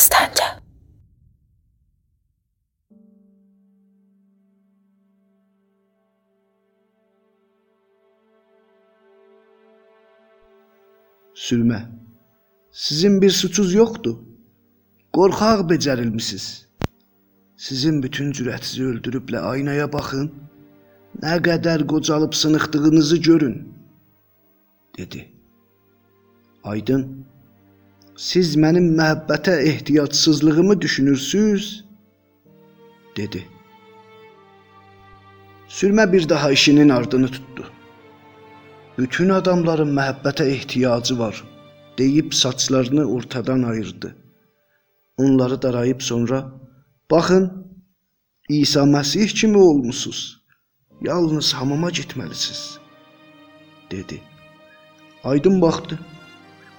Səstəncə. Sürmə. Sizin bir suçunuz yoxdur. Qorxaq becərilmisiniz. Sizin bütün cürətinizi öldürüblə aynaya baxın. Nə qədər qocalıb sınıqdığınızı görün, dedi. Aydın, siz mənim məhəbbətə ehtiyacsızlığımı düşünürsüz? dedi. Sürmə bir daha işinin ardını tutdu. Bütün adamların məhəbbətə ehtiyacı var, deyib saçlarını ortadan ayırdı. Onları darayıb sonra, baxın, İsa Məsih kimi olmusunuz. Yalnız hamama getməlisiniz, dedi. Aydın baxdı.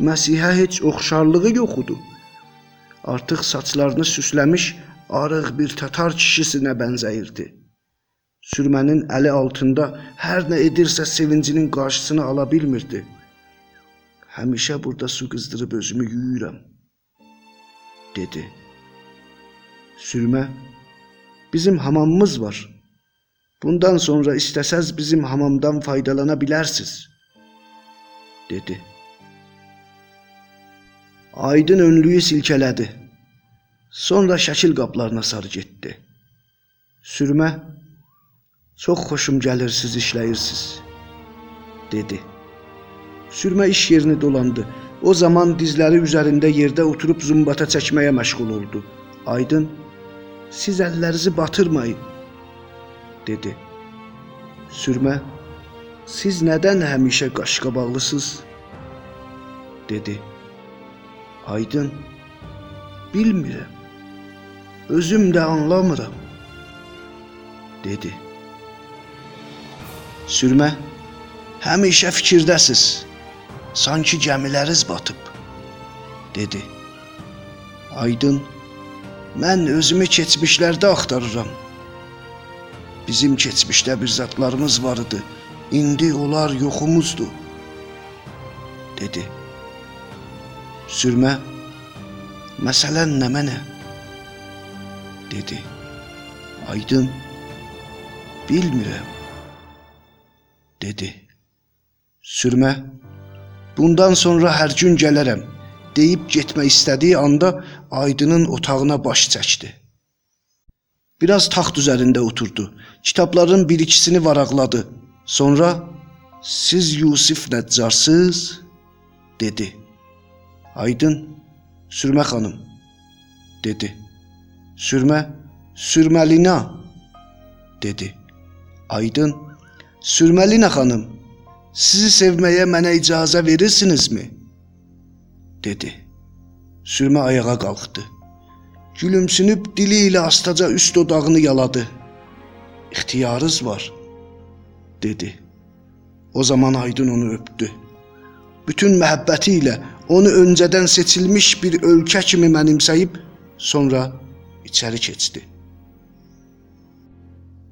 Məsihə heç oxşarlığı yox idi. Artıq saçlarını süsləmiş arıq bir tatar kişisinə bənzəyirdi. Sürmənin əli altında hər nə edirsə sevincinin qarşısını ala bilmirdi. Həmişə burada su qızdırıb özümü yuyuram, dedi. Sürmə, bizim hamamımız var. Bundan sonra istəsəz bizim hamamdan faydalana bilərsiniz, dedi. Aydın önlüyü silkələdi. Sonra şəkil qaplarına sarı getdi. Sürmə, çox xoşum gəlir siz işləyirsiniz, dedi. Sürmə iş yerini dolandı. O zaman dizləri üzərində yerdə oturub zumbata çəkməyə məşğul oldu. Aydın, siz əllərinizi batırmayın, dedi. Sürmə, siz nədən həmişə qaşqabaqlısınız? dedi. Aydın, bilmirəm. Özüm də anlamıram, dedi. Sürmə, həmişə fikirdəsiz. Sanki gəmiləriniz batıb, dedi. Aydın, mən özümü keçmişlərdə axtarıram. Bizim keçmişdə bir zatlarımız var idi. İndi onlar yoxumuzdur, dedi. Sürmə, məsələn nə mənə? dedi. Aydın, bilmirəm, dedi. Sürmə, bundan sonra hər gün gələrəm deyib getmək istədiyi anda Aydının otağına baş çəkdi. Biraz taxt üzərində oturdu. Kitabların bir ikisini varaqladı. Sonra "Siz Yusif Nəccarsız?" dedi. Aydın, Sürmə xanım, dedi. Sürmə, Sürməlina, dedi. Aydın, Sürməlina xanım, sizi sevməyə mənə icazə verirsinizmi? dedi. Sürmə ayağa qalxdı. Gülümsünüb dili ilə astaca üst dodağını yaladı. İxtiyarınız var, dedi. O zaman Aydın onu öpdü. Bütün məhəbbəti ilə onu öncədən seçilmiş bir ölkə kimi mənimsəyib, sonra içəri keçdi.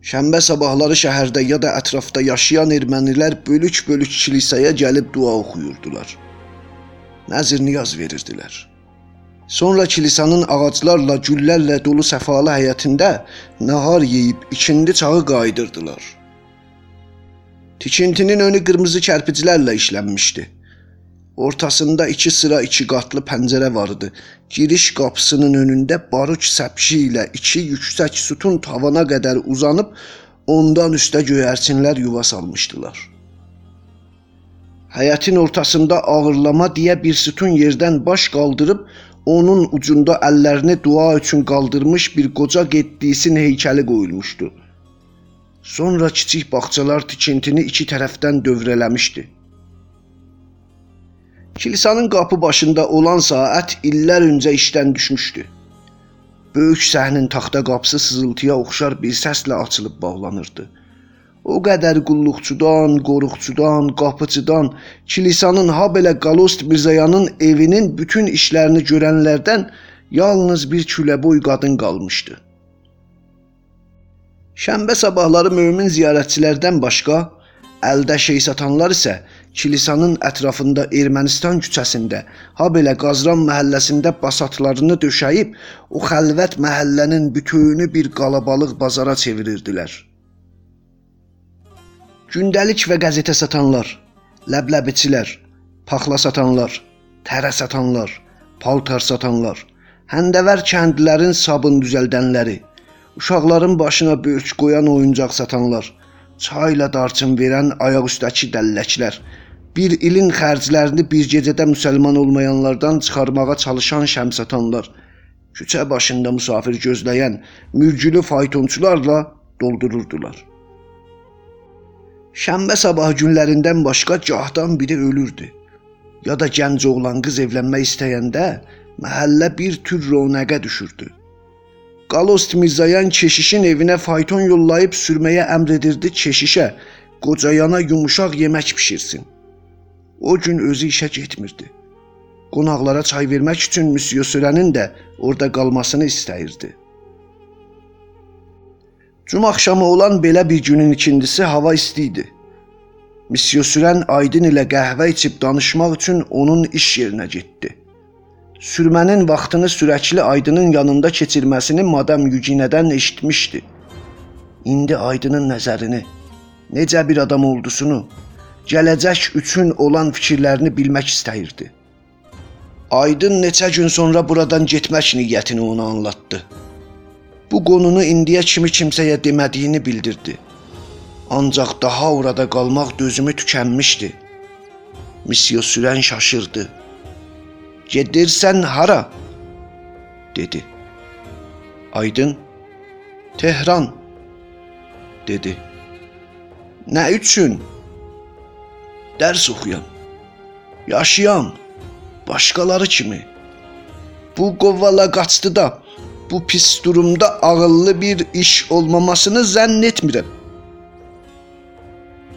Şənbə sabahları şəhərdə ya da ətrafda yaşayan ermənilər bölük-bölük kilsəyə gəlib dua oxuyurdular. Nəzir niyaz verirdilər. Sonra kilsanın ağaclarla, güllərlə dolu səfalı həyətində nahar yeyib ikindi çağı qayıdırdılar. Tikintinin önü qırmızı kərpiclərlə işlənmişdi. Ortasında iki sıra iki qatlı pəncərə vardı. Giriş qapısının önündə baruç səpşi ilə iki yüksək sütun tavana qədər uzanıb, ondan üstə göyərçinlər yuva salmışdılar. Həyətin ortasında ağırlama deyə bir sütun yerdən baş qaldırıb, onun ucunda əllərini dua üçün qaldırmış bir qoca qeddisin heykəli qoyulmuşdu. Sonra kiçik bağçalar tikintini iki tərəfdən dövrələmişdi. Kilsanın qapı başında olan saat illər öncə işdən düşmüşdü. Böyük səhnin taxta qapısı sızıltıya oxşar bir səslə açılıb bağlanırdı. O qədər qulluqçudan, qoruqçudan, qapıcıdan, kilisanın ha belə Qalost Mirzayanın evinin bütün işlərini görənlərdən yalnız bir küləboy qadın qalmışdı. Şənbə sabahları mömin ziyarətçilərdən başqa əldə şey satanlar isə kilisanın ətrafında Ermənistan küçəsində, ha belə Qazran məhəlləsində basatlarını döşəyib, o xəlvət məhəllənin bütünü bir qalabalıq bazara çevirirdilər. Gündəlik və qəzetə satanlar, ləbləbiçilər, paxla satanlar, tərə satanlar, paltar satanlar, həndəvər kəndlilərin sabun düzəldənləri, uşaqların başına böyük qoyan oyuncaq satanlar, çayla darçın verən ayaq üstəki dəlləklər, bir ilin xərclərini bir gecədə müsəlman olmayanlardan çıxarmağa çalışan şəmsatanlar, küçə başında musafir gözləyən mürgülü faytonçularla doldururdular. Şənbə sabahı günlərindən başqa gahdan biri ölürdü. Ya da gənc oğlan qız evlənmək istəyəndə məhəllə bir tür ronəqə düşürdü. Qalost Mirzayan keşişin evinə fayton yollayıb sürməyə əmr edirdi keşişə, qocayana yumuşaq yemək bişirsin. O gün özü işə getmirdi. Qonaqlara çay vermək üçün Müsyo Sürənin də orada qalmasını istəyirdi. Cuma axşamı olan belə bir günün ikindisi hava isti idi. Müsyo Sürən Aydın ilə qəhvə içib danışmaq üçün onun iş yerinə getdi. Sürmənin vaxtını sürəkli Aydının yanında keçirməsini madam Yücinədən eşitmişdi. İndi Aydının nəzərini, necə bir adam olduğunu, gələcək üçün olan fikirlərini bilmək istəyirdi. Aydın neçə gün sonra buradan getmək niyyətini ona anlatdı. Bu qonunu indiyə kimi kimsəyə demədiyini bildirdi. Ancaq daha orada qalmaq dözümü tükənmişdi. Misyo sürən şaşırdı. Gedirsən hara? dedi. Aydın Tehran dedi. Nə üçün? Dərs oxuyam. Yaşayam. Başqaları kimi. Bu qovala qaçdı da bu pis durumda ağıllı bir iş olmamasını zənn etmirəm.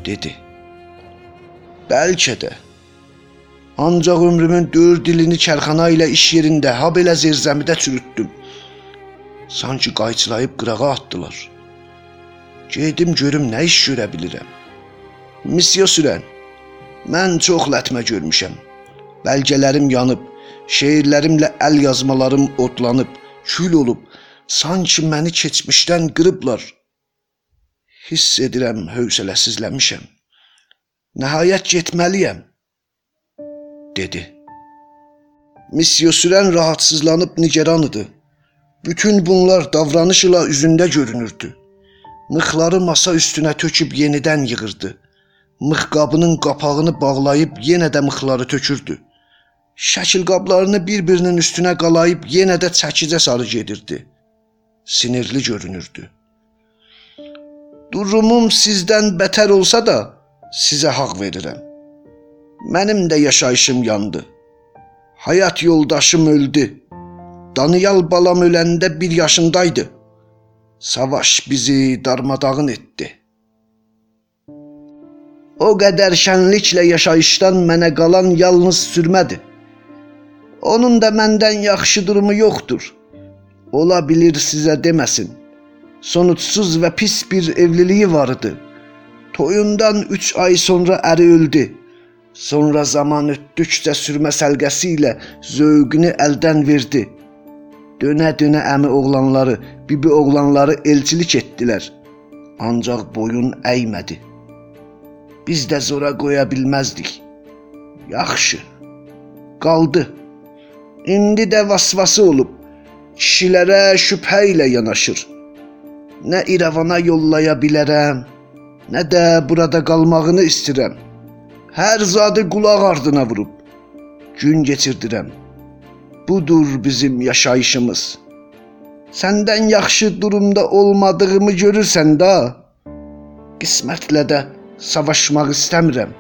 dedi. Bəlkə də Ancaq ömrümün dörd ilini kərxana ilə iş yerində, ha belə zirzəmidə çürütdüm. Sanki qayçılayıb qırağa atdılar. Gedim görüm nə iş görə bilirəm. Missiya sürən. Mən çox lətmə görmüşəm. Bəlgələrim yanıb, şeirlərimlə əl yazmalarım otlanıb, kül olub, sanki məni keçmişdən qırıblar. Hiss edirəm hövsələsizləmişəm. Nəhayət getməliyəm dedi. Misyo sürən rahatsızlanıb nigeran idi. Bütün bunlar davranışla üzündə görünürdü. Mıxları masa üstünə töküb yenidən yığırdı. Mıx qabının qapağını bağlayıb yenə də mıxları tökürdü. Şəkil qablarını bir-birinin üstünə qalayıb yenə də çəkicə sarı gedirdi. Sinirli görünürdü. Durumum sizdən bətər olsa da sizə haqq verirəm. Mənim də yaşayışım yandı. Həyat yoldaşım öldü. Daniyal balam öləndə 1 yaşındaydı. Savaş bizi darmadağın etdi. O qədər şənliklə yaşayışdan mənə qalan yalnız sürmədir. Onun da məndən yaxşı durumu yoxdur. Ola bilir sizə deməsin. Sonuçsuz və pis bir evliliyi vardı. Toyundan 3 ay sonra əri öldü. Sonra zaman ötdükcə sürmə səlqəsi ilə zövqünü əldən verdi. Dönə-dönə əmi oğlanları, bibi oğlanları elçilik etdilər. Ancaq boyun əymədi. Biz də zora qoya bilməzdik. Yaxşı. Qaldı. İndi də vasvası olub. Kişilərə şübhə ilə yanaşır. Nə İrəvana yollaya bilərəm, nə də burada qalmağını istirəm. Hər zadı qulaq ardına vurub. Gün keçirdirəm. Budur bizim yaşayışımız. Səndən yaxşı durumda olmadığımı görürsən də. Qismətlə də savaşmaq istəmirəm,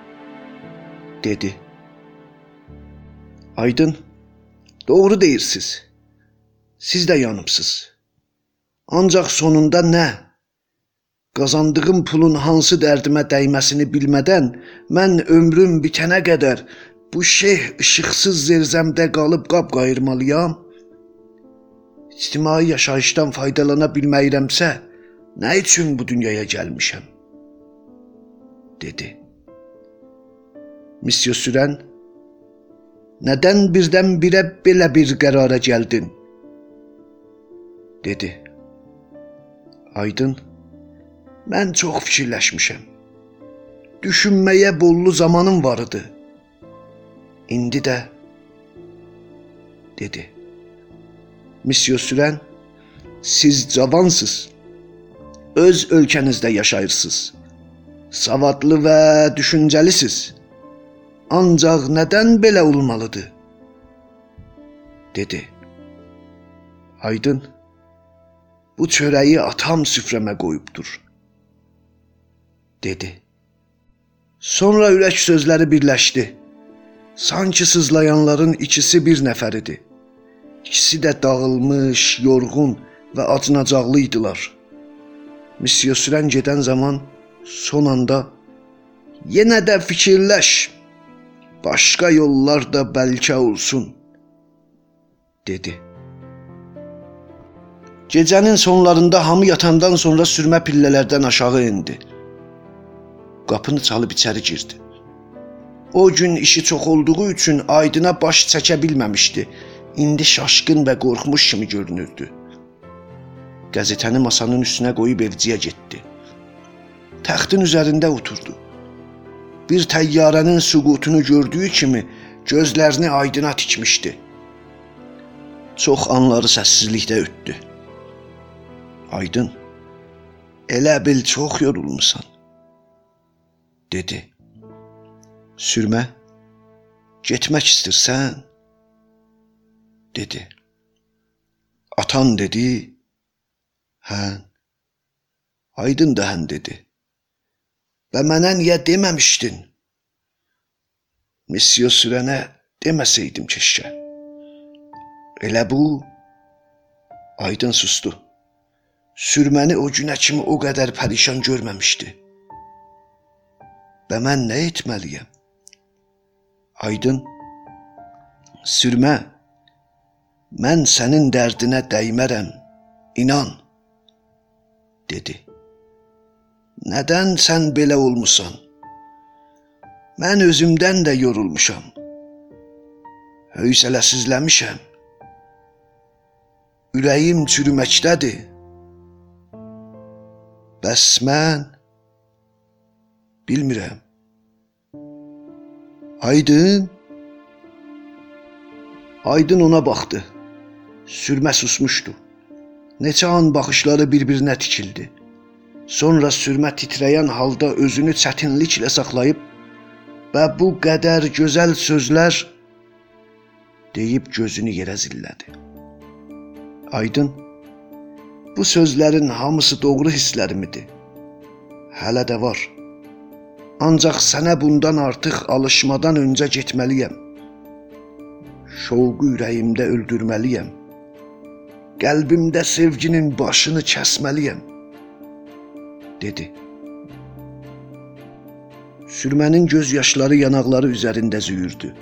dedi. Aydın, doğru deyirsiz. Siz də yanıbsınız. Ancaq sonunda nə? Qazandığım pulun hansı dərdimə dəyməsini bilmədən mən ömrüm bitənə qədər bu şeyh işıqsız zirzəmdə qalıb qab qayırmalıyam. İctimai yaşayışdan faydalana bilməyirəmsə, nə üçün bu dünyaya gəlmişəm? Dedi. Misyo Sürən Nədən birdən-birə belə bir qərara gəldin? dedi. Aydın Mən çox fikirləşmişəm. Düşünməyə bollu zamanım var idi. İndi də dedi. Misyo Sürən siz cavansız. Öz ölkənizdə yaşayırsınız. Savadlı və düşüncəlisiz. Ancaq nədən belə olmalıdır? dedi. Aydın bu çörəyi atam süfrəmə qoyubdur. dedi. Sonra ürək sözləri birləşdi. Sanki sızlayanların ikisi bir nəfər idi. İkisi də dağılmış, yorğun və acınacaqlı idilər. Misyo sürən gedən zaman son anda yenə də fikirləş. Başqa yollar da bəlkə olsun dedi. Gecənin sonlarında hamı yatandan sonra sürmə pillələrdən aşağı endi. Qapını çalıb içəri girdi. O gün işi çox olduğu üçün Aydına baş çəkə bilməmişdi. İndi şaşqın və qorxmuş kimi görünürdü. Qəzetəni masanın üstünə qoyub evciyə getdi. Təxtin üzərində oturdu. Bir təyyarənin süqutunu gördüyü kimi gözlərini Aydına tikmişdi. Çox anları səssizlikdə ötdü. Aydın, elə bil çox yorulmusan, dedi. Sürmə, getmək istəyirsən? dedi. Atan dedi, hən. Aydın da hən dedi. Və mənə niyə deməmişdin? Misyo sürənə deməsəydim keşkə. Elə bu Aydın sustu. Sürməni o günə kimi o qədər pərişan görməmişdi. Və mən nə etməliyəm? Aydın, sürmə, mən sənin dərdinə dəymərəm, inan, dedi. Nədən sən belə olmusan? Mən özümdən də yorulmuşam. Hövsələsizləmişəm. Ürəyim çürüməkdədir. Bəs mən bilmirəm. Aydın Aydın ona baxdı. Sürmə susmuşdu. Neçə an baxışları bir-birinə tikildi. Sonra sürmə titrəyən halda özünü çətinliklə saxlayıb və bu qədər gözəl sözlər deyib gözünü yerə zillədi. Aydın Bu sözlərin hamısı doğru hisslərimidir. Hələ də var. Ancaq sənə bundan artıq alışmadan öncə getməliyəm. Şovqu ürəyimdə öldürməliyəm. Qəlbimdə sevginin başını kəsməliyəm, dedi. Sürmənin göz yaşları yanaqları üzərində züyürdü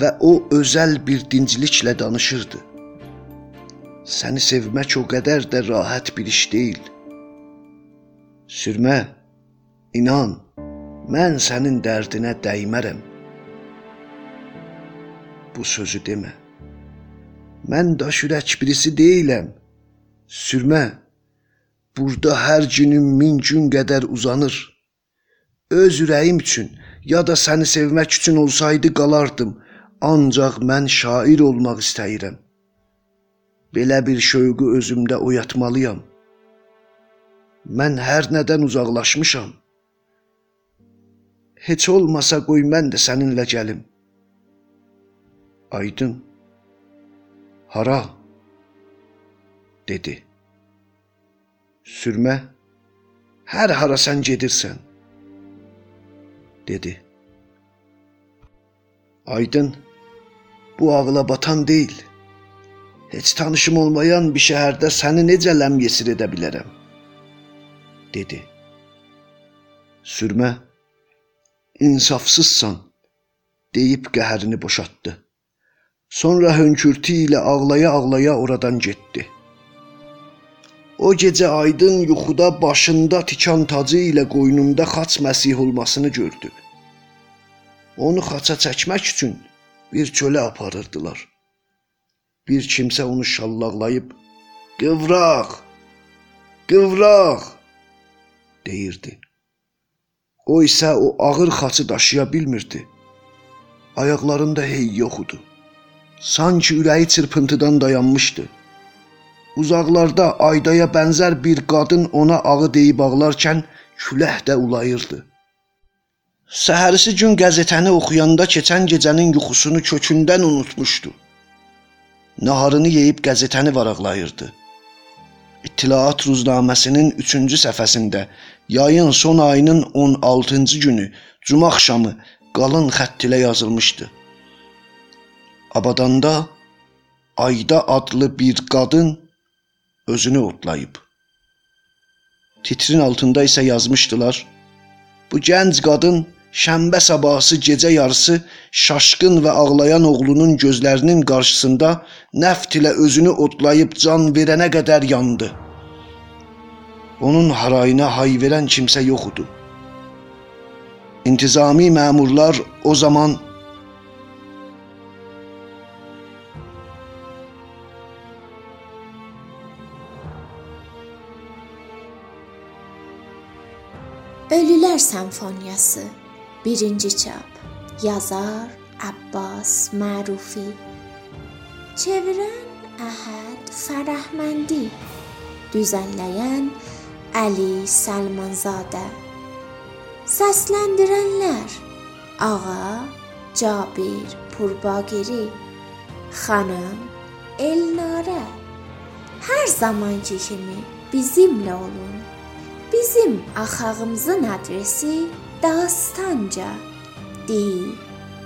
və o özəl bir dincliklə danışırdı. Səni sevmək o qədər də rahat bir iş deyil. Sürmə, inan, mən sənin dərdinə dəymərəm. Bu sözü demə. Mən daş ürək birisi deyiləm. Sürmə, burada hər günüm min gün qədər uzanır. Öz ürəyim üçün ya da səni sevmək üçün olsaydı qalardım. Ancaq mən şair olmaq istəyirəm. Belə bir şövqü özümdə oyatmalıyam. Mən hər nədən uzaqlaşmışam. Heç olmasa qoy mən də səninlə gəlim. Aydın. Hara? dedi. Sürmə. Hər hara sən gedirsən. dedi. Aydın. Bu ağla batan deyil. Heç tanışım olmayan bir şəhərdə səni necə ləmyesir edə bilərəm? dedi. Sürmə, insafsızsan, deyib qəhərini boşatdı. Sonra hönkürtü ilə ağlaya-ağlaya oradan getdi. O gecə aydın yuxuda başında tikan tacı ilə qoynunda xaç məsih olmasını gördü. onu xaça çəkmək üçün bir çölə aparırdılar. Bir kimsə onu şallaqlayıb "Qıvraq! Qıvraq!" deyirdi. O isə o ağır xaçı daşıya bilmirdi. Ayaqlarında hey yox idi. Sanki ürəyi çırpıntıdan dayanmışdı. Uzaqlarda aydaya bənzər bir qadın ona ağı deyib ağlarkən külək də ulayırdı. Səhərisi gün qəzetəni oxuyanda keçən gecənin yuxusunu kökündən unutmuşdu. Naharını yeyib qəzetəni varaqlayırdı. İttilaat ruznaməsinin 3-cü səhifəsində yayın son ayının 16-cı günü cümə axşamı qalın xətt ilə yazılmışdı. Abadanda Ayda adlı bir qadın özünü otlayıb. Titrin altında isə yazmışdılar: Bu gənc qadın şənbə sabahı gecə yarısı şaşqın və ağlayan oğlunun gözlərinin qarşısında nəft ilə özünü otlayıb can verənə qədər yandı. Onun harayına hay verən kimsə yox idi. İntizami məmurlar o zaman Ölülər Senfoniyası 1-ci çap. Yazar Abbas Mərufi. Çevirən Əhəd Fərəhməndi. Düzənləyən Əli Salmanzadə. Səsləndirənlər: Ağa Cabir Purbagiri, xanım Elnarə. Hər zamanki kimi bizimlə olun. Bizim axağımızın adresi Dastanca. D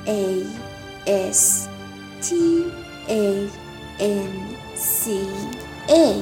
A S T A N C A